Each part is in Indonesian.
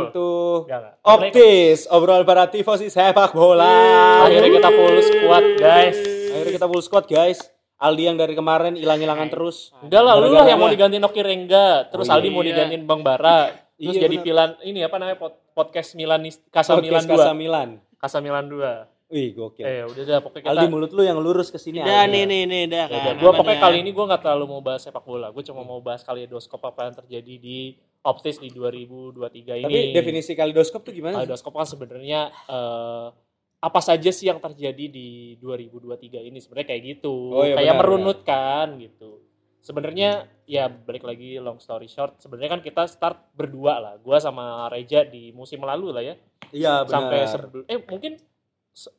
Kimbol. to. Optis, obrolan para tifosi sepak bola. Akhirnya kita full squad, guys. Akhirnya kita full squad guys. Aldi yang dari kemarin hilang-hilangan terus. Enggak lah, lu lah yang mau apa? digantiin Oki Rengga, terus Oh, Aldi iya. mau digantiin Bang Bara, terus Iya, jadi bener. pilan ini apa namanya pod- podcast Milanis Casa Podcast Milan 2. Casa Milan. Casa Milan 2. Wih, gokil. Eh, udah dah pokoknya kita Aldi mulut lu yang lurus ke sini. Udah nih nih nih dah Ya kan. udah, gua apa pokoknya kali ini gua nggak terlalu mau bahas sepak bola. Gue cuma mau bahas kaleidoskop apa yang terjadi di Optis di 2023 ini. Tapi definisi kaleidoskop tuh gimana? kaleidoskop kan sebenarnya eh, apa saja sih yang terjadi di 2023 ini sebenarnya kayak gitu Oh, iya, kayak benar, merunut kan gitu sebenarnya ya balik lagi long story short sebenarnya kan kita start berdua lah gua sama Reja di musim lalu lah ya Iya, benar. sampai sebelum eh mungkin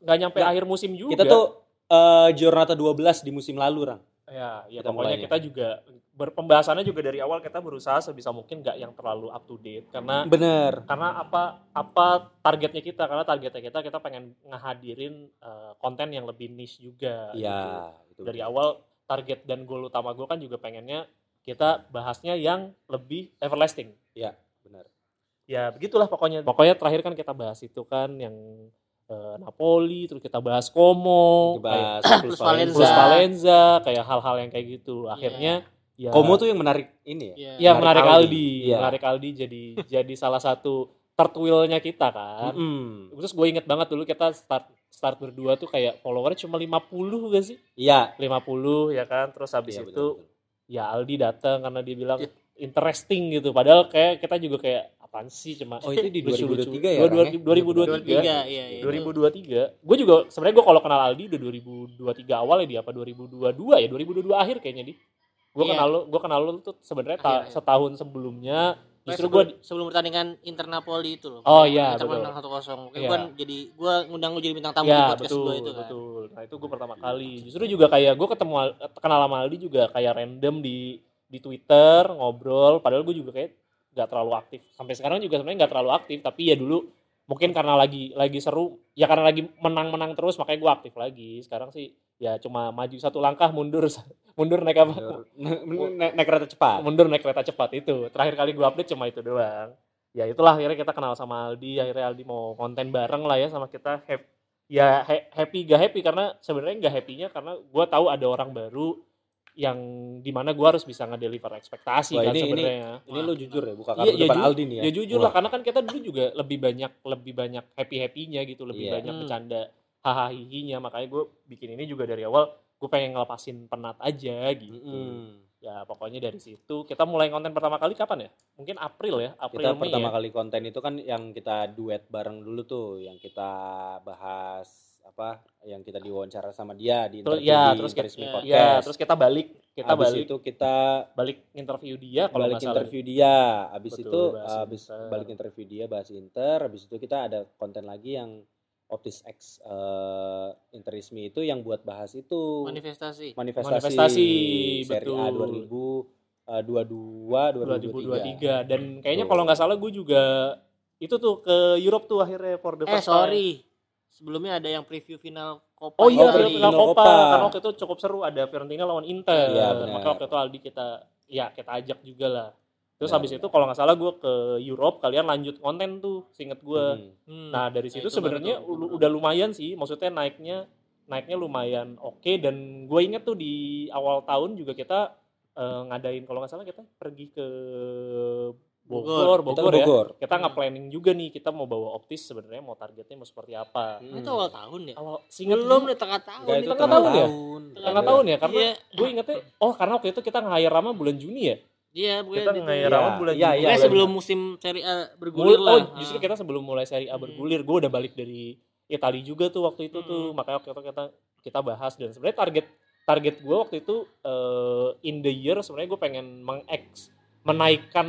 nggak nyampe akhir musim juga kita tuh eh Giornata 12 di musim lalu, Rang. Ya ya kita pokoknya mulainya. kita juga berpembahasannya juga dari awal kita berusaha sebisa mungkin nggak yang terlalu up to date karena Bener. karena apa apa targetnya kita karena targetnya kita kita pengen ngehadirin eh, konten yang lebih niche juga gitu. Iya, itu dari bener. awal target dan goal utama gue kan juga pengennya kita bahasnya yang lebih everlasting Iya, benar. ya begitulah pokoknya pokoknya terakhir kan kita bahas itu kan yang Napoli terus kita bahas Como kayak Dibahas Plus Plus Valenza. Plus Valenza. Valenza kayak hal-hal yang kayak gitu akhirnya ya Komo tuh yang menarik ini ya. Iya. ya menarik menarik Aldi, Aldi. Iya. menarik Aldi jadi jadi salah satu tertwilnya kita kan Mm-mm. Terus gue inget banget dulu kita start start berdua tuh kayak followernya cuma 50 gak sih? Iya. 50 ya kan. Terus habis Iya, itu betul-betul. ya Aldi datang karena dia bilang Iya. interesting gitu. Padahal kayak kita juga kayak apaan sih cuma Oh, itu di lucu-lucu. 2023 ya, Dua- dua- Rang, ya? 2023. 23 iya iya. 2023. Gue juga sebenarnya gue kalau kenal Aldi udah 2023 awal ya dia apa 2022 ya 2022 akhir kayaknya di. Gue Iya. kenal lu, gue kenal lu tuh sebenarnya ta- Akhir, akhir. setahun sebelumnya justru sebelum, gue sebelum pertandingan Inter Napoli itu loh. Oh, iya, Inter betul. menang 1-0. Mungkin Iya. gua jadi gua ngundang lu jadi bintang tamu di ya podcast betul gua itu kan. betul nah itu gue pertama kali justru juga kayak gue ketemu Al- kenal sama Aldi juga kayak random di di Twitter ngobrol padahal gue juga kayak nggak terlalu aktif. Sampai sekarang juga sebenarnya nggak terlalu aktif tapi ya dulu mungkin karena lagi lagi seru ya karena lagi menang-menang terus makanya gue aktif lagi. Sekarang sih ya cuma maju satu langkah mundur mundur naik apa? Mundur. naik, naik kereta cepat. mundur naik kereta cepat itu. Terakhir kali gue update cuma itu doang. Ya itulah akhirnya kita kenal sama Aldi akhirnya Aldi mau konten bareng lah ya sama kita. Ya ha- happy gak happy karena sebenarnya gak happynya karena gue tahu ada orang baru yang di mana gue harus bisa ngedeliver ekspektasi Wah, kan ini- ini- sebenarnya Ini lu jujur ya, buka Iya, kartu ya depan ju- Aldi nih ya. ya jujur Wah. lah karena kan kita dulu juga lebih banyak lebih banyak happy happynya gitu lebih Iya. banyak Hmm. bercanda hahaha hihinya makanya gue bikin ini juga dari awal gue pengen ngelepasin penat aja gitu Mm-mm. ya pokoknya dari situ kita mulai konten pertama kali kapan ya mungkin April ya April Kita Mei pertama ya? kali konten itu kan yang kita duet bareng dulu tuh, yang kita bahas apa, yang kita diwawancara sama dia di terus interview ya di terus kita Interisme ya, Podcast. ya terus kita balik kita Habis balik itu kita balik interview dia kalau balik interview dia. Habis Betul, itu habis Inter. balik interview dia bahas Inter, habis itu kita ada konten lagi yang Optis X eh, Interisme itu yang buat bahas itu Manifestasi. manifestasi, Manifestasi, seri A betul. 2022 2023. 2023 dan kayaknya kalau nggak salah gue juga itu tuh ke Europe tuh akhirnya for the Eh first time. Sebelumnya ada yang preview final Copa Oh iya, Oh, final final Copa. Copa. Karena waktu itu cukup seru ada Fiorentina lawan Inter. Iya, benar. Maka waktu itu Aldi kita ya kita ajak juga lah. terus Benar, habis benar. itu kalau nggak salah gue ke Europe kalian lanjut konten tuh seinget gue Hmm. Hmm. nah dari Nah, situ itu sebenarnya udah lumayan sih maksudnya naiknya naiknya lumayan oke dan gue inget tuh di awal tahun juga kita eh, ngadain kalau nggak salah kita pergi ke Bogor Kita Bogor, ya Bogor. kita nggak planning juga nih kita mau bawa optis sebenarnya mau targetnya mau seperti apa Hmm. Itu awal tahun ya? awal seinget Belum deh tengah tahun. Nih. itu tengah tengah tahun ya? tahun. tengah tahun ya karena Iya. gue ingetnya oh karena waktu itu kita nge-hire Rama bulan Juni ya Iya, gue kita di- nge-hire Rama bulan iya, Juni iya, iya. sebelum musim Serie A Mul- bergulir lah. oh justru Ah. kita sebelum mulai seri A Hmm. bergulir gue udah balik dari Italia juga tuh waktu itu tuh Hmm. makanya waktu itu kita kita bahas dan sebenarnya target target gue waktu itu eh, in the year sebenarnya gue pengen mengeks menaikkan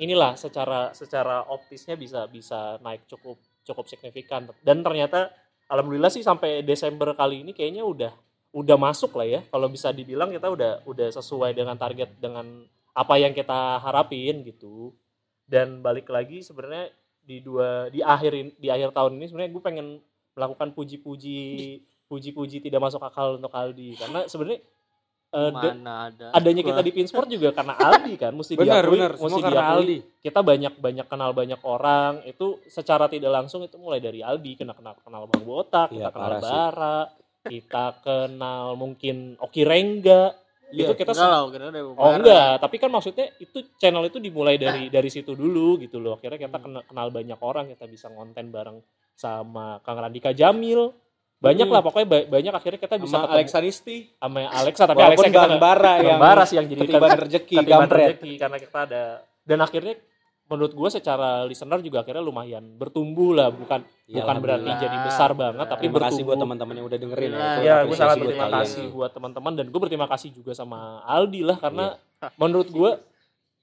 inilah secara secara optisnya bisa bisa naik cukup cukup signifikan. Dan ternyata alhamdulillah sih sampai Desember kali ini kayaknya udah udah masuk lah ya. Kalau bisa dibilang kita udah udah sesuai dengan target dengan apa yang kita harapin gitu. Dan balik lagi sebenarnya di dua di akhir di akhir tahun ini sebenarnya gue pengen melakukan puji-puji puji-puji tidak masuk akal untuk Aldi. Karena sebenarnya eh, de- Mana ada. adanya kita di Pinsport juga karena Aldi kan mesti Benar, diakui benar. mesti diakui Aldi. kita banyak banyak kenal banyak orang itu secara tidak langsung itu mulai dari Aldi kena kenal kenal Bang Botak kita Iya, kenal sih. Bara kita kenal mungkin Oki Rengga Iya, itu kita Enggak lah, Oh enggak, tapi kan maksudnya itu channel itu dimulai dari dari situ dulu gitu loh. Akhirnya kita Hmm. kenal, kenal banyak orang, kita bisa ngonten bareng sama Kang Randika Jamil. Banyak Hmm. lah pokoknya ba- banyak akhirnya kita bisa Sama ketemu. Alexa Nisti. sama Alexa tapi Walaupun Alexa kita Bang Bara yang Bara sih yang jadi ketiban rezeki, ketiban rezeki karena kita ada. Dan akhirnya menurut gue secara listener juga akhirnya lumayan bertumbuh lah bukan Ya, bukan berarti jadi besar banget tapi Terima kasih bertumbuh. buat teman-teman yang udah dengerin Iya, Itu Ya, gue sangat berterima kasih. buat teman-teman dan gue berterima kasih juga sama Aldi lah karena Iya. menurut gue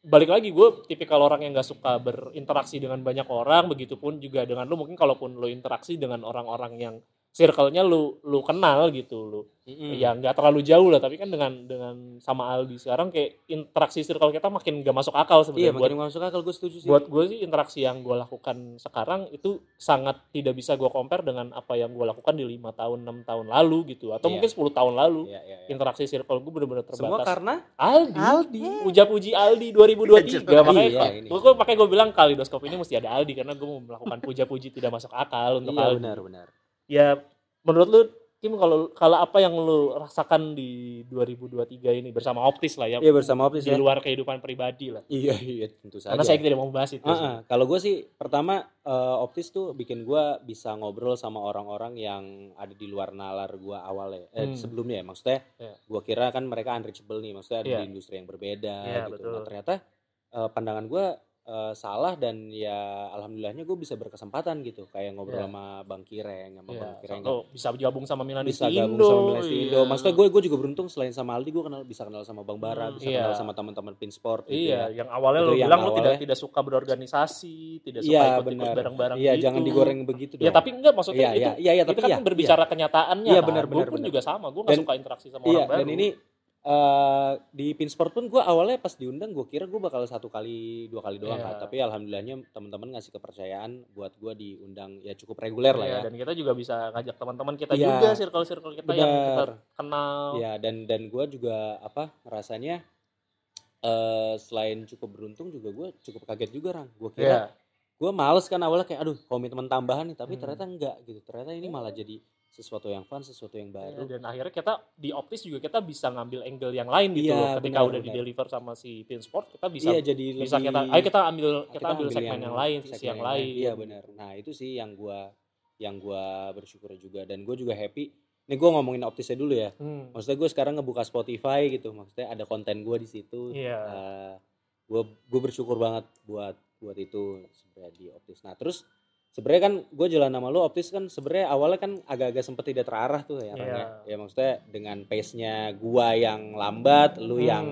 balik lagi gue tipikal orang yang gak suka berinteraksi dengan banyak orang begitupun juga dengan lu mungkin kalaupun lu interaksi dengan orang-orang yang circle-nya lu lu kenal gitu lu Mm-mm. ya nggak terlalu jauh lah tapi kan dengan dengan sama Aldi sekarang kayak interaksi circle kita makin gak masuk akal Iya, sebenarnya buat makin masuk akal gue setuju sih. buat gue sih interaksi yang gue lakukan sekarang itu sangat tidak bisa gue compare dengan apa yang gue lakukan di lima tahun enam tahun lalu gitu atau Iya. mungkin 10 tahun lalu Iya, iya, iya. interaksi circle gue bener-bener Semua terbatas karena Aldi Aldi. puja-puji Aldi 2023 makanya Iya, ini. gue makanya gue bilang kalidoskop ini mesti ada Aldi karena gue mau melakukan puja-puji tidak masuk akal untuk Iya, Aldi benar, benar. Ya menurut lu Kim kalau kalau apa yang lu rasakan di 2023 ini bersama Optis lah ya Iya, bersama Optis di ya. luar kehidupan pribadi lah Iya, iya, tentu saja. karena saya tidak mau membahas itu sih. ah. Kalau gue sih pertama eh, Optis tuh bikin gue bisa ngobrol sama orang-orang yang ada di luar nalar gue awalnya, eh, Hmm. sebelumnya ya. Maksudnya Iya. gue kira kan mereka unreachable nih, maksudnya ada Iya. di industri yang berbeda Iya, gitu. betul. Nah ternyata eh, pandangan gue eh, salah dan ya alhamdulillahnya gue bisa berkesempatan gitu, kayak ngobrol Iya. sama Bang Kireng, sama Iya, Bang Kireng. satu bisa gabung sama Milan bisa gabung Indo. sama Milan iya. Indo. Maksudnya gue gue juga beruntung selain sama Aldi gue kenal bisa kenal sama Bang Bara, Hmm, bisa iya. kenal sama teman-teman Pinsport gitu Iya, ya. yang awalnya Itu lo yang bilang lo tidak tidak suka berorganisasi, tidak suka Iya ikut-ikut bareng-bareng Iya gitu. jangan digoreng begitu dong. Ya tapi enggak maksudnya Iya, itu iya, iya, iya, itu tapi kan iya, berbicara kenyataannya Iya, kan. benar, Gue benar, pun benar. juga sama, gue gak Dan- suka interaksi sama Iya, orang baru. dan ini eh, di Pinsport pun gue awalnya pas diundang gue kira gue bakal satu kali dua kali doang Iya. kan tapi alhamdulillahnya teman-teman ngasih kepercayaan buat gue diundang ya cukup reguler lah Iya, ya dan kita juga bisa ngajak teman-teman kita Iya. juga circle-circle kita yang kita kenal. ya dan dan gue juga apa rasanya eh selain cukup beruntung juga gue cukup kaget juga Rang gue kira Iya. gue males kan awalnya kayak aduh komitmen tambahan nih tapi Hmm. ternyata enggak gitu ternyata ini malah jadi sesuatu yang fun sesuatu yang Iya, baru dan akhirnya kita di Optis juga kita bisa ngambil angle yang lain gitu Iya, loh. Ketika benar, udah di deliver sama si Pinsport, kita bisa iya jadi bisa lebih kita ayo kita ambil kita, ambil ambil segmen yang, lain, sisi segmen yang lain. Iya benar. Nah itu sih yang gua yang gua bersyukur juga dan gue juga happy. Ini gue ngomongin optisnya dulu ya. Hmm. Maksudnya gue sekarang ngebuka Spotify gitu. Maksudnya ada konten gue di situ. Iya. gue gue bersyukur banget buat buat itu sebenarnya di optis. Nah terus sebenarnya kan gue jalan sama lu optis kan sebenarnya awalnya kan agak-agak sempet tidak terarah tuh ya. Ran, Iya. ya. Ya maksudnya dengan pace-nya gua yang lambat, lu Hmm. yang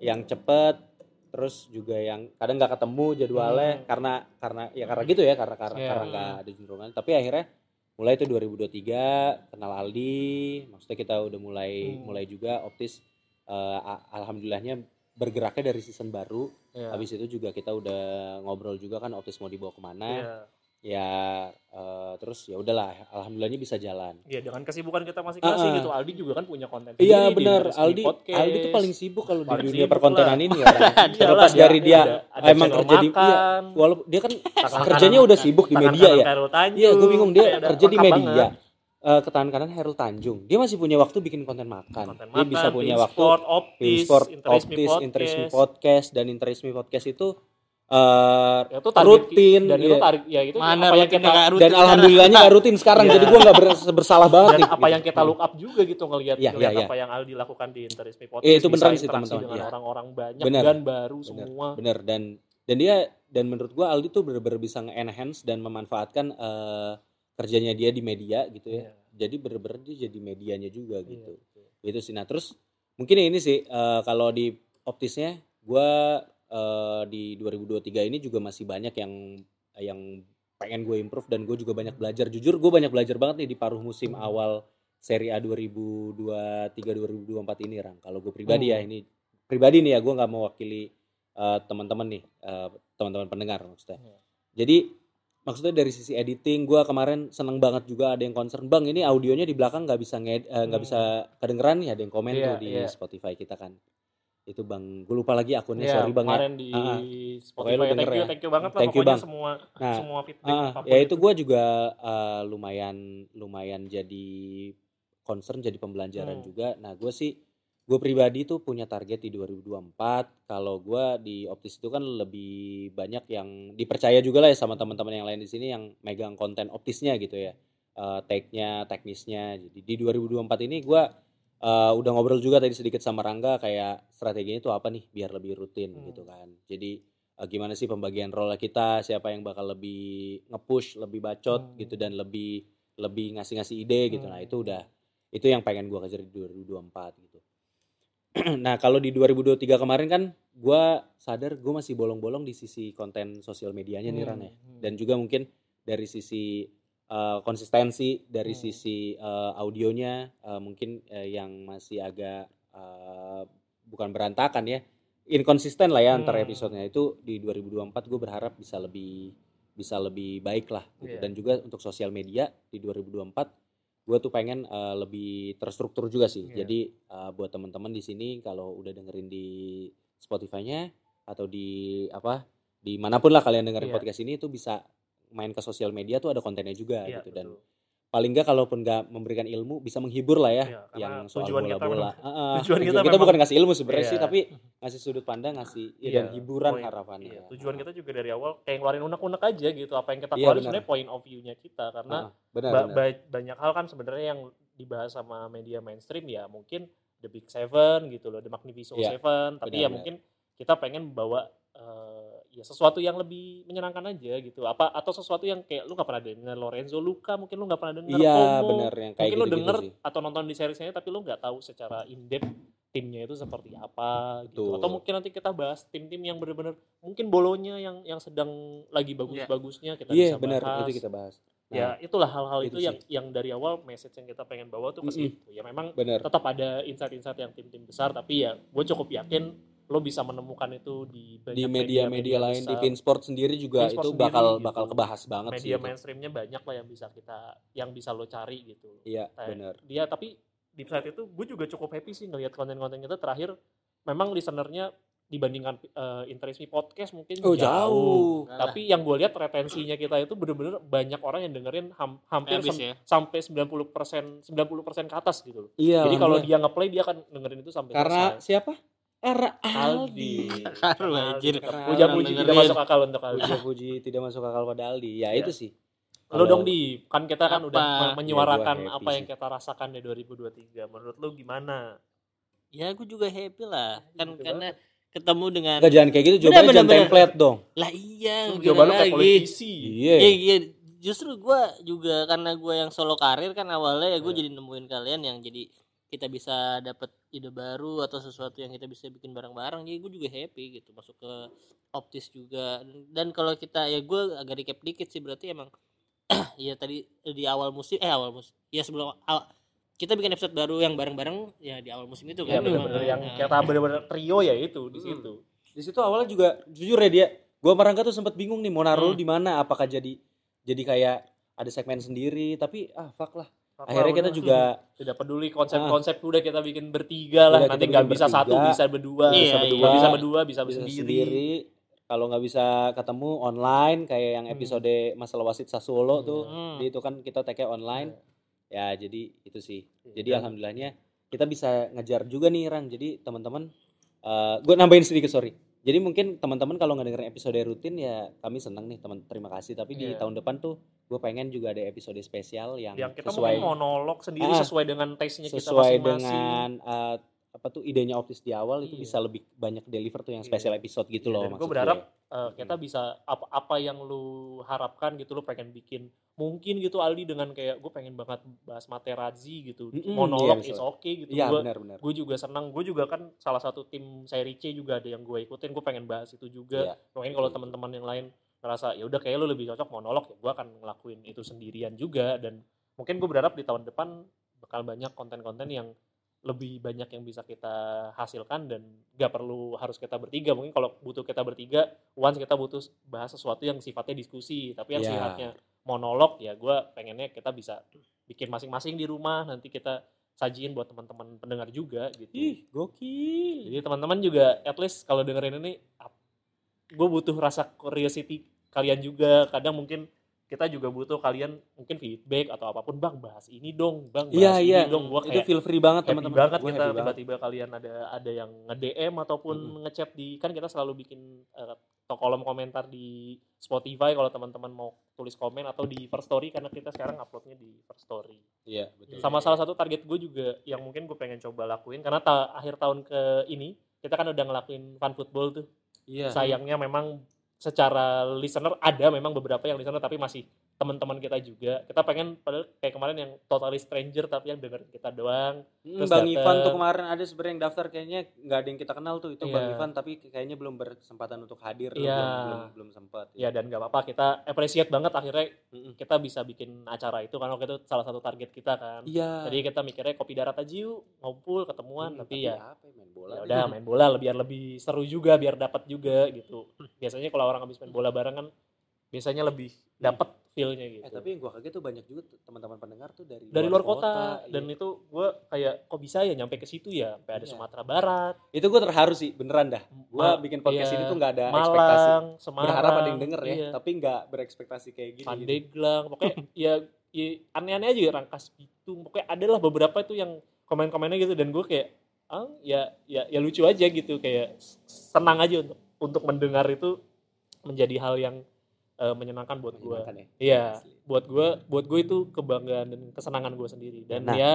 yang cepet terus juga yang kadang nggak ketemu jadwalnya Hmm. karena karena ya karena gitu ya karena karena Iya. karena nggak ada juntrungan tapi akhirnya mulai itu 2023 kenal Aldi maksudnya kita udah mulai Hmm. mulai juga optis a- alhamdulillahnya bergeraknya dari season baru Iya. habis itu juga kita udah ngobrol juga kan optis mau dibawa ke mana Iya. Ya eh, terus ya udahlah alhamdulillahnya bisa jalan Ya dengan kesibukan kita masing-masing ah. gitu. Aldi juga kan punya konten Iya benar, Aldi Podcast. Aldi tuh paling sibuk kalau di dunia perkontenan lah. ini ya. Terlepas dia- dari dia, ada- emang kerja di iya, makan, walaupun dia kan tangan kerjanya udah sibuk di media ya. Tanjung. Iya, gue bingung dia kerja di media. banget. Eh ketahan kanan Hairul Tanjung. Dia masih punya waktu bikin konten makan. Konten dia makan, bisa punya waktu Sport, Optis, Interisme Optis, Podcast. Interisme Podcast dan Interisme Podcast itu eh Ya, itu target rutin dan itu iya. tarik ya itu Mana apa yang kita rutin dan sekarang? alhamdulillahnya nggak rutin sekarang Iya. jadi gue nggak ber- bersalah banget dan nih apa gitu. yang kita look up juga gitu ngelihat ngelihat iya, iya. apa yang Aldi lakukan di Interisme Podcast Iya, itu bisa sih, teman-teman. dengan Iya. orang-orang banyak Bener. dan baru Bener. semua bener dan dan dia dan menurut gua Aldi tuh bener-bener bisa nge-enhance dan memanfaatkan eh, kerjanya dia di media gitu ya Iya. jadi bener-bener dia jadi medianya juga Iya, gitu betul. itu sih nah terus mungkin ini sih eh, kalau di optisnya gua eh, di 2023 ini juga masih banyak yang yang pengen gue improve dan gue juga banyak belajar jujur gue banyak belajar banget nih di paruh musim Hmm. awal Serie A 2023 2024 ini Rang kalau gue pribadi ya Hmm. ini pribadi nih ya gue nggak mewakili eh, teman-teman nih eh, teman-teman pendengar maksudnya Hmm. jadi maksudnya dari sisi editing gue kemarin seneng banget juga ada yang concern bang ini audionya di belakang nggak bisa nggak Hmm. bisa kedengeran nih ada yang komen Iya, tuh di iya. Spotify kita kan itu bang gue lupa lagi akunnya Iya, sorry bang ya kemarin di Ah, ah. Spotify thank you ya. thank you banget lah Thank you, pokoknya Bang. semua Nah, semua feedback apa pun ya itu gue juga eh, lumayan lumayan jadi concern jadi pembelajaran Hmm. juga. Nah gue sih gue pribadi tuh punya target di 2024. Kalau gue di optis itu kan lebih banyak yang dipercaya juga lah ya sama teman-teman yang lain di sini yang megang konten optisnya gitu ya, Eh take-nya, teknisnya. Jadi di 2024 ini gue eh, udah ngobrol juga tadi sedikit sama Rangga kayak strateginya itu apa nih biar lebih rutin Hmm. gitu kan. Jadi eh, gimana sih pembagian role kita siapa yang bakal lebih nge-push lebih bacot Hmm. gitu dan lebih lebih ngasih-ngasih ide gitu nah Hmm. itu udah itu yang pengen gua kejar di 2024 gitu nah kalau di 2023 kemarin kan gua sadar gua masih bolong-bolong di sisi konten sosial medianya nih Ran ya Hmm. dan juga mungkin dari sisi eh, konsistensi dari Hmm. sisi eh, audionya eh, mungkin eh, yang masih agak eh, bukan berantakan ya inkonsisten lah ya Hmm. episodenya itu di 2024 gue berharap bisa lebih bisa lebih baik lah gitu Iya. dan juga untuk sosial media di 2024 gue tuh pengen eh, lebih terstruktur juga sih Iya. jadi eh, buat teman-teman di sini kalau udah dengerin di Spotify-nya atau di apa di mana pun lah kalian dengerin Iya. podcast ini tuh bisa main ke sosial media tuh ada kontennya juga Iya, gitu dan betul. paling nggak kalaupun nggak memberikan ilmu bisa menghibur lah ya Iya, karena yang soal bola-bola. memang- Heeh, tujuan kita kita memang- bukan ngasih ilmu sebenarnya Iya. sih tapi ngasih sudut pandang ngasih ya, Iya, dan hiburan poin- harapannya. Iya, tujuan kita juga dari awal kayak ngeluarin unek-unek aja gitu. Apa yang kita Iya, keluarin benar. sebenarnya point of view-nya kita karena Heeh, benar, ba- benar. ba- banyak hal kan sebenarnya yang dibahas sama media mainstream ya mungkin The Big Seven gitu loh, The Magnificent Iya, Seven. Tapi benar, ya benar. mungkin kita pengen bawa eh, ya sesuatu yang lebih menyenangkan aja gitu. Apa atau sesuatu yang kayak lu nggak pernah denger Lorenzo Luca, mungkin lu nggak pernah denger Iya, Como. benar yang kayak mungkin lu gitu-gitu denger sih. atau nonton di seriesnya tapi lu nggak tahu secara in depth timnya itu seperti apa gitu Betul. atau mungkin nanti kita bahas tim-tim yang benar-benar mungkin bolonya yang yang sedang lagi bagus-bagusnya kita Iya, bisa benar bahas itu kita bahas. ya itulah hal-hal itu itu, sih. yang yang dari awal message yang kita pengen bawa tuh ke Mm-mm. situ ya memang benar. tetap ada insight-insight yang tim-tim besar tapi ya gue cukup yakin lo bisa menemukan itu di banyak Di media-media lain di besar. Pinsport sendiri juga Pinsport itu sendiri bakal gitu. bakal kebahas banget sih. media mainstreamnya banyak lah yang bisa kita yang bisa lo cari gitu Iya, Kayak benar. dia tapi di saat itu gue juga cukup happy sih ngelihat konten-konten kita terakhir memang listenernya dibandingkan uh, Interest Me podcast mungkin Oh, jauh. tapi yang gue lihat retensinya kita itu bener-bener banyak orang yang dengerin ham- hampir Habis sem- ya. sampai 90 persen 90 persen ke atas gitu loh Iya. jadi kalau dia ngeplay dia akan dengerin itu sampai karena selesai. siapa? Karena Aldi Haru, anjir. Karena puja-puji Orang tidak masuk akal untuk Aldi Puji-puji tidak masuk akal pada Aldi. Ya, Iya. itu sih. Lo Kalau- dong di kan kita kan Apa? udah me- menyuarakan Ya, apa yang sih. kita rasakan di 2023 menurut lo gimana Ya gue juga happy lah. Kan Gitu karena ketemu dengan Enggak jangan kayak gitu, jawabannya benar, jangan benar. template dong. lah iya Lu jawaban lo kayak lagi. politisi Iya. Iya, iya. Justru gue juga karena gue yang solo karir kan awalnya ya gue Iya. jadi nemuin kalian yang jadi kita bisa dapat ide baru atau sesuatu yang kita bisa bikin bareng-bareng jadi gue juga happy gitu masuk ke optis juga dan kalau kita ya gue agak recap dikit sih berarti emang ya tadi di awal musim eh awal musim ya sebelum aw- kita bikin episode baru yang bareng-bareng ya di awal musim itu ya kan bener-bener memang. yang Nah, kita bener-bener trio ya itu di Hmm. situ Di situ awalnya juga jujur ya dia, gua sama Rangga tuh sempat bingung nih mau naruh Hmm. di mana apakah jadi jadi kayak ada segmen sendiri tapi ah fuck lah Akhirnya kita juga tidak peduli konsep-konsep udah kita bikin bertiga lah. Udah nanti nggak bisa satu bertiga. bisa berdua. Iya, bisa iya. berdua. Bisa berdua bisa, bisa sendiri, sendiri, kalau nggak bisa ketemu online kayak yang Hmm. episode masalah wasit Sassuolo tuh Hmm. di itu kan kita tag online. Ya jadi itu sih. Jadi Dan- alhamdulillahnya kita bisa ngejar juga nih Ran. Jadi teman-teman gue nambahin sedikit sorry jadi mungkin teman-teman kalau nggak dengerin episode rutin ya kami senang nih teman terima kasih tapi di Iya. tahun depan tuh gue pengen juga ada episode spesial yang, yang kita sesuai monolog sendiri Ah, sesuai dengan taste-nya kita sesuai masing-masing dengan uh, apa tuh idenya optis di awal itu Iya. bisa lebih banyak deliver tuh yang Iya. special episode gitu Iya, loh gue berharap. Uh, kita bisa apa apa yang lu harapkan gitu lu pengen bikin mungkin gitu Aldi dengan kayak gue pengen banget bahas Materazzi gitu. Mm-mm, monolog iya, is okay gitu. Iya gue gue juga senang. Gue juga kan salah satu tim seri C juga ada yang gue ikutin. Gue pengen bahas itu juga. Iya. mungkin kalau teman-teman yang lain ngerasa ya udah kayak lu lebih cocok monolog ya gue akan ngelakuin itu sendirian juga. Dan mungkin gue berharap di tahun depan bakal banyak konten-konten yang lebih banyak yang bisa kita hasilkan dan gak perlu harus kita bertiga mungkin kalau butuh kita bertiga once kita butuh bahas sesuatu yang sifatnya diskusi tapi yang Iya. sifatnya monolog ya gue pengennya kita bisa bikin masing-masing di rumah nanti kita sajiin buat teman-teman pendengar juga gitu Ih, gokil. jadi teman-teman juga at least kalau dengerin ini gue butuh rasa curiosity kalian juga kadang mungkin kita juga butuh kalian mungkin feedback atau apa pun bang bahas ini dong bang bahas Iya, ini iya. dong Itu kayak feel free banget teman-teman. banget Gua kita tiba-tiba kalian ada ada yang nge DM ataupun Mm-mm. ngechat di kan kita selalu bikin to- kolom komentar di Spotify kalau teman-teman mau tulis komen atau di First Story karena kita sekarang uploadnya di First Story Iya, betul. sama salah satu target gue juga yang mungkin gue pengen coba lakuin karena ta- akhir tahun ke ini kita kan udah ngelakuin fun football tuh Iya. sayangnya memang secara listener ada memang beberapa yang listener tapi masih teman-teman kita juga kita pengen padahal kayak kemarin yang totally stranger tapi yang dengerin kita doang Hmm, Terus Bang. Ivan tuh kemarin ada sebenarnya yang daftar kayaknya nggak ada yang kita kenal tuh itu Bang Iya. Ivan tapi kayaknya belum berkesempatan untuk hadir Iya. belum belum, belum sempat. ya dan gak apa-apa kita appreciate banget akhirnya Mm-mm. kita bisa bikin acara itu karena waktu itu salah satu target kita kan Iya. jadi kita mikirnya kopi darat aja yuk ngumpul ketemuan Hmm, tapi ya apa ya, main bola. ya udah main bola biar lebih seru juga biar dapat juga gitu biasanya kalau orang habis main bola bareng kan biasanya lebih dapat feelnya gitu Eh tapi yang gua kaget tuh banyak juga teman-teman pendengar tuh dari dari luar kota, iya. dan itu gue kayak kok bisa ya nyampe ke situ ya sampai ada Iya. Sumatera Barat itu gua terharu sih beneran dah. Gua Ma- bikin podcast iya, ini tuh nggak ada ekspektasi. Malang Semarang Berharap ada yang denger ya, iya. tapi nggak berekspektasi kayak gini. gitu. Pandeglang pokoknya ya, ya aneh-aneh aja Rangkas Bitung pokoknya adalah beberapa itu yang komen-komennya gitu dan gue kayak ah ya ya ya lucu aja gitu kayak senang aja untuk untuk mendengar itu menjadi hal yang eh, menyenangkan buat gue ya. Iya, buat gue, buat gue itu kebanggaan dan kesenangan gue sendiri. Dan Nah. ya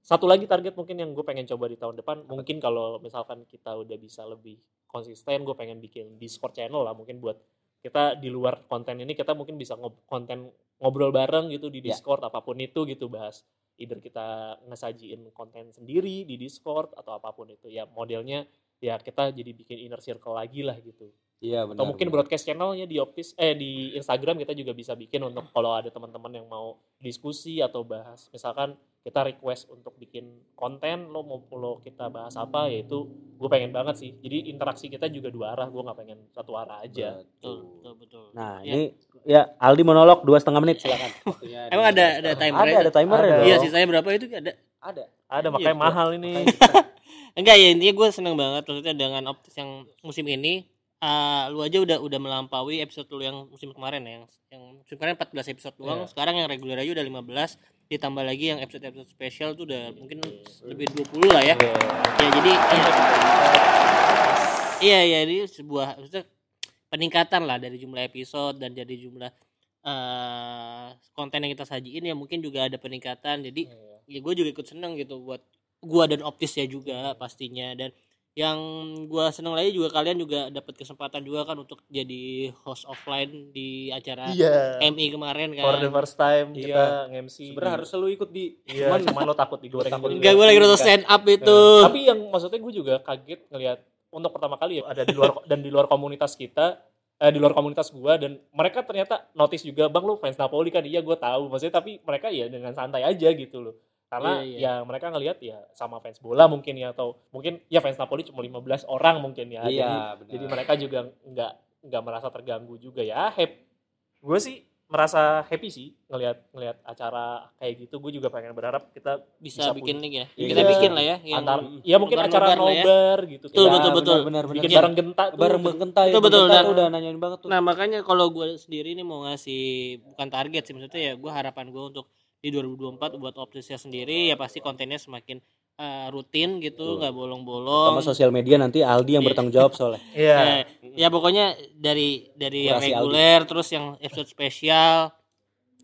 satu lagi target mungkin yang gue pengen coba di tahun depan, mungkin kalau misalkan kita udah bisa lebih konsisten, gue pengen bikin Discord channel lah, mungkin buat kita di luar konten ini kita mungkin bisa ngob- konten ngobrol bareng gitu di Ya. Discord apa pun itu gitu bahas either kita ngesajiin konten sendiri di Discord atau apa pun itu ya modelnya ya kita jadi bikin inner circle lagi lah gitu Iya benar. atau mungkin benar. broadcast channelnya di Optis eh di Instagram kita juga bisa bikin untuk kalau ada teman-teman yang mau diskusi atau bahas misalkan kita request untuk bikin konten lo mau lo kita bahas apa yaitu gue pengen banget sih jadi interaksi kita juga dua arah gue nggak pengen satu arah aja betul Betul. betul Nah, Ya. ini ya Aldi monolog dua setengah menit silakan. Emang ada ada timer Ada ada timer Ada. ya. iya sisanya berapa itu ada Ada. ada Iya, makanya gua- mahal ini enggak ya intinya gue seneng banget maksudnya dengan optis yang musim ini ah, lu aja udah udah melampaui episode lu yang musim kemarin ya yang yang musim kemarin 14 episode doang Iya. sekarang yang reguler aja udah 15 ditambah lagi yang episode episode spesial tuh udah mungkin lebih 20 lah ya. Ya jadi ya, iya. Iya ini sebuah maksudnya peningkatan lah dari jumlah episode dan dari jumlah eh konten yang kita sajiin ya mungkin juga ada peningkatan. Jadi ya gue juga ikut seneng gitu buat gua dan optis ya juga pastinya. Dan yang gua seneng lagi juga kalian juga dapat kesempatan juga kan untuk jadi host offline di acara iya. MI kemarin kan. For the first time Iya. kita nge-MC Sebenarnya harus selalu ikut di. Iya cuman lo takut digoreng Takut enggak gue lagi nonton stand up itu. Tapi yang maksudnya gue juga kaget ngelihat untuk pertama kali ya ada di luar dan di luar komunitas kita eh, di luar komunitas gua dan mereka ternyata notice juga bang lu fans Napoli kan? Iya gue tahu. Maksudnya tapi mereka ya dengan santai aja gitu loh karena Iya, iya. ya mereka ngelihat ya sama fans bola mungkin ya atau mungkin ya fans Napoli cuma 15 orang mungkin ya jadi Iya, benar. jadi mereka juga nggak nggak merasa terganggu juga ya hep gue sih merasa happy sih ngelihat ngelihat acara kayak gitu. Gue juga pengen berharap kita bisa, Bisa bikin nih ya Iya. kita bikin lah ya yang antar ya mungkin acara ya. nobar gitu. Betul, betul, betul. Benar, benar, Bikin benar. bareng genta tuh. bareng Begenta ya. Betul, betul, Begenta dan- udah nanyain banget tuh. Nah makanya kalau gue sendiri nih mau ngasih bukan target sih maksudnya ya gue harapan gue untuk di 2024 buat optisnya sendiri ya pasti kontennya semakin eh, rutin gitu Betul. nggak bolong-bolong. Sama sosial media nanti Aldi yang Iya. bertanggung jawab soalnya. Iya. Eh, ya pokoknya dari dari yang Aldi. reguler terus yang episode spesial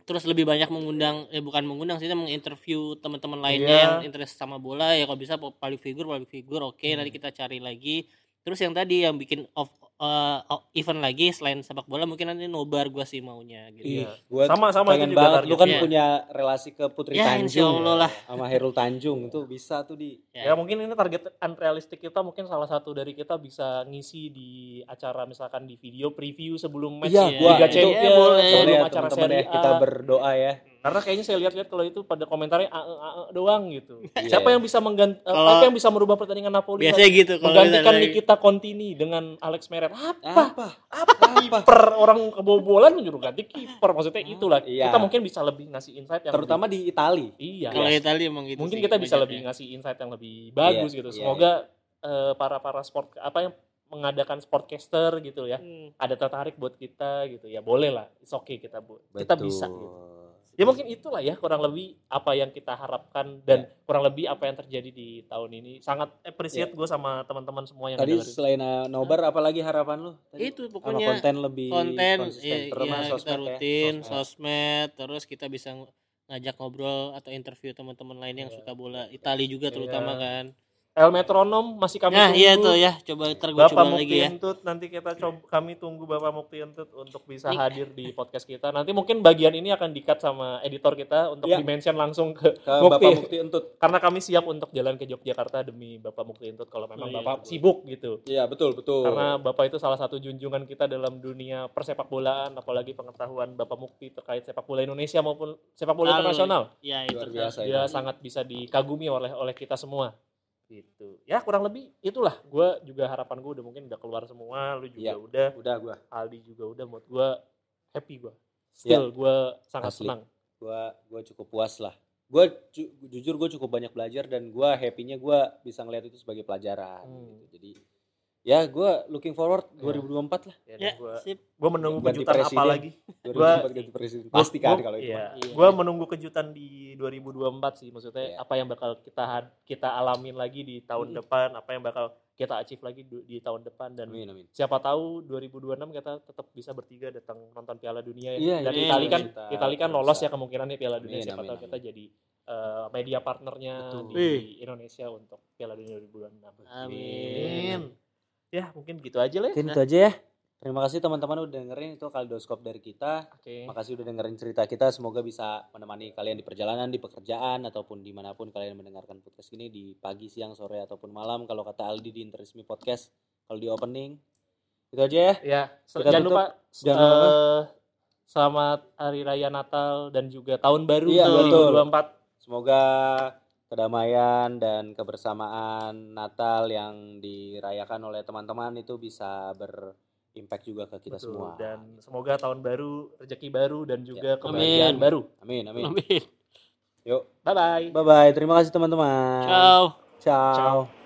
terus lebih banyak mengundang eh bukan mengundang sih menginterview teman-teman lainnya Iya. yang interest sama bola ya kalau bisa public figure public figure oke Hmm. nanti kita cari lagi terus yang tadi yang bikin off eh, off- event lagi selain sepak bola mungkin nanti nobar gua sih maunya gitu Iya. Gua Sama sama pengen itu juga banget. Lu kan targetnya. punya relasi ke Putri Ya, Tanjung Allah lah. sama Herul Tanjung itu bisa tuh di Ya mungkin ini target unrealistic kita mungkin salah satu dari kita bisa ngisi di acara misalkan di video preview sebelum match Iya, Iya, gua Liga itu Champions ya, boleh. sebelum Sorry ya acara seri ya, kita berdoa ya. Karena kayaknya saya lihat-lihat kalau itu pada komentarnya ae ae doang gitu. Iya. Siapa yang bisa mengganti Kalau- apa yang bisa merubah pertandingan Napoli biasanya gitu kalau menggantikan misalnya- Nikita Contini dengan Alex Meret? Apa? Apa? Apa kiper orang kebobolan menyuruh ganti kiper maksudnya itulah. Iya. Kita mungkin bisa lebih ngasih insight yang Terutama lebih, di Itali. iya. kalau Italia emang gitu mungkin sih kita bisa lebih ngasih insight yang lebih bagus Iya, gitu. iya, Semoga eh, para para sport apa yang mengadakan sportcaster gitu ya Hmm. ada tertarik buat kita gitu ya boleh lah it's okay kita bu kita bisa gitu ya mungkin itulah ya kurang lebih apa yang kita harapkan dan Ya. kurang lebih apa yang terjadi di tahun ini sangat appreciate gue sama teman-teman semua yang Ya. Tadi dengerin. selain uh, nobar apalagi harapan lu? Tadi? itu Sama pokoknya konten lebih konten konsisten. ya, terutama ya, kita sosmed ya. rutin Sosmed. sosmed terus kita bisa ng- ngajak ngobrol atau interview teman-teman lain yang Iya. suka bola Italia juga terutama Iya. kan El Metronom masih kami nah tunggu iya tuh ya coba ntar gue Bapak coba Mukti lagi ya Entut nanti kita coba kami tunggu Bapak Mukti Entut untuk bisa Nih. hadir di podcast kita nanti mungkin bagian ini akan dikat sama editor kita untuk Iya. dimention langsung ke Ke Mukti. Bapak Mukti Entut. karena kami siap untuk jalan ke Yogyakarta demi Bapak Mukti Entut kalau memang Oh, iya, Bapak betul. sibuk gitu Iya, betul, betul. karena Bapak itu salah satu junjungan kita dalam dunia persepak bolaan apalagi pengetahuan Bapak Mukti terkait sepak bola Indonesia maupun sepak bola Lalu, internasional ya Luar itu biasa dia ya. sangat bisa dikagumi oleh oleh kita semua gitu ya kurang lebih itulah gue juga harapan gue udah mungkin udah keluar semua lu juga Iya. udah Udah gua. Aldi juga udah mood gue happy gue still gue sangat Iya. Asli. senang Gua gua cukup puas lah. Gua ju- jujur gua cukup banyak belajar dan gua happy-nya gua bisa ngeliat itu sebagai pelajaran Hmm. gitu. Jadi ya gua looking forward Iya. 2024 lah. ya, ya gue sip gue menunggu Ganti kejutan apa presiden. lagi 2024 ganti presiden. Pasti kan kalau itu. iya. Iya. gue menunggu kejutan di 2024 sih maksudnya Iya. apa yang bakal kita kita alamin lagi di tahun Mm. depan apa yang bakal kita achieve lagi du- di tahun depan dan Amin amin. siapa tahu 2026 kita tetap bisa bertiga datang nonton Piala Dunia ya. Iya, dan iya, Itali kan kita Itali kan lolos ya kemungkinannya Piala Dunia Amin, siapa amin, tahu kita amin. jadi uh, media partnernya Betul. di Wih. Indonesia untuk Piala Dunia 2026. amin Ya mungkin gitu aja lah. ya. Mungkin itu aja ya. Terima kasih teman-teman udah dengerin itu kaldoskop dari kita. Oke. Makasih udah dengerin cerita kita. Semoga bisa menemani kalian di perjalanan, di pekerjaan, ataupun di mana pun kalian mendengarkan podcast ini di pagi, siang, sore, ataupun malam. Kalau kata Aldi di Interismi Podcast, kalau di opening. Itu aja ya. Ya, Kita jangan tutup. lupa Jangan lupa. eh, selamat hari raya Natal dan juga tahun baru Iya, 2024. Semoga kedamaian dan kebersamaan Natal yang dirayakan oleh teman-teman itu bisa berimpact juga ke kita Betul. semua. Dan semoga tahun baru, rezeki baru dan juga Ya. kebahagiaan Amin. baru. Amin, amin. amin Yuk, Bye bye. bye-bye. Terima kasih teman-teman. ciao Ciao. Ciao.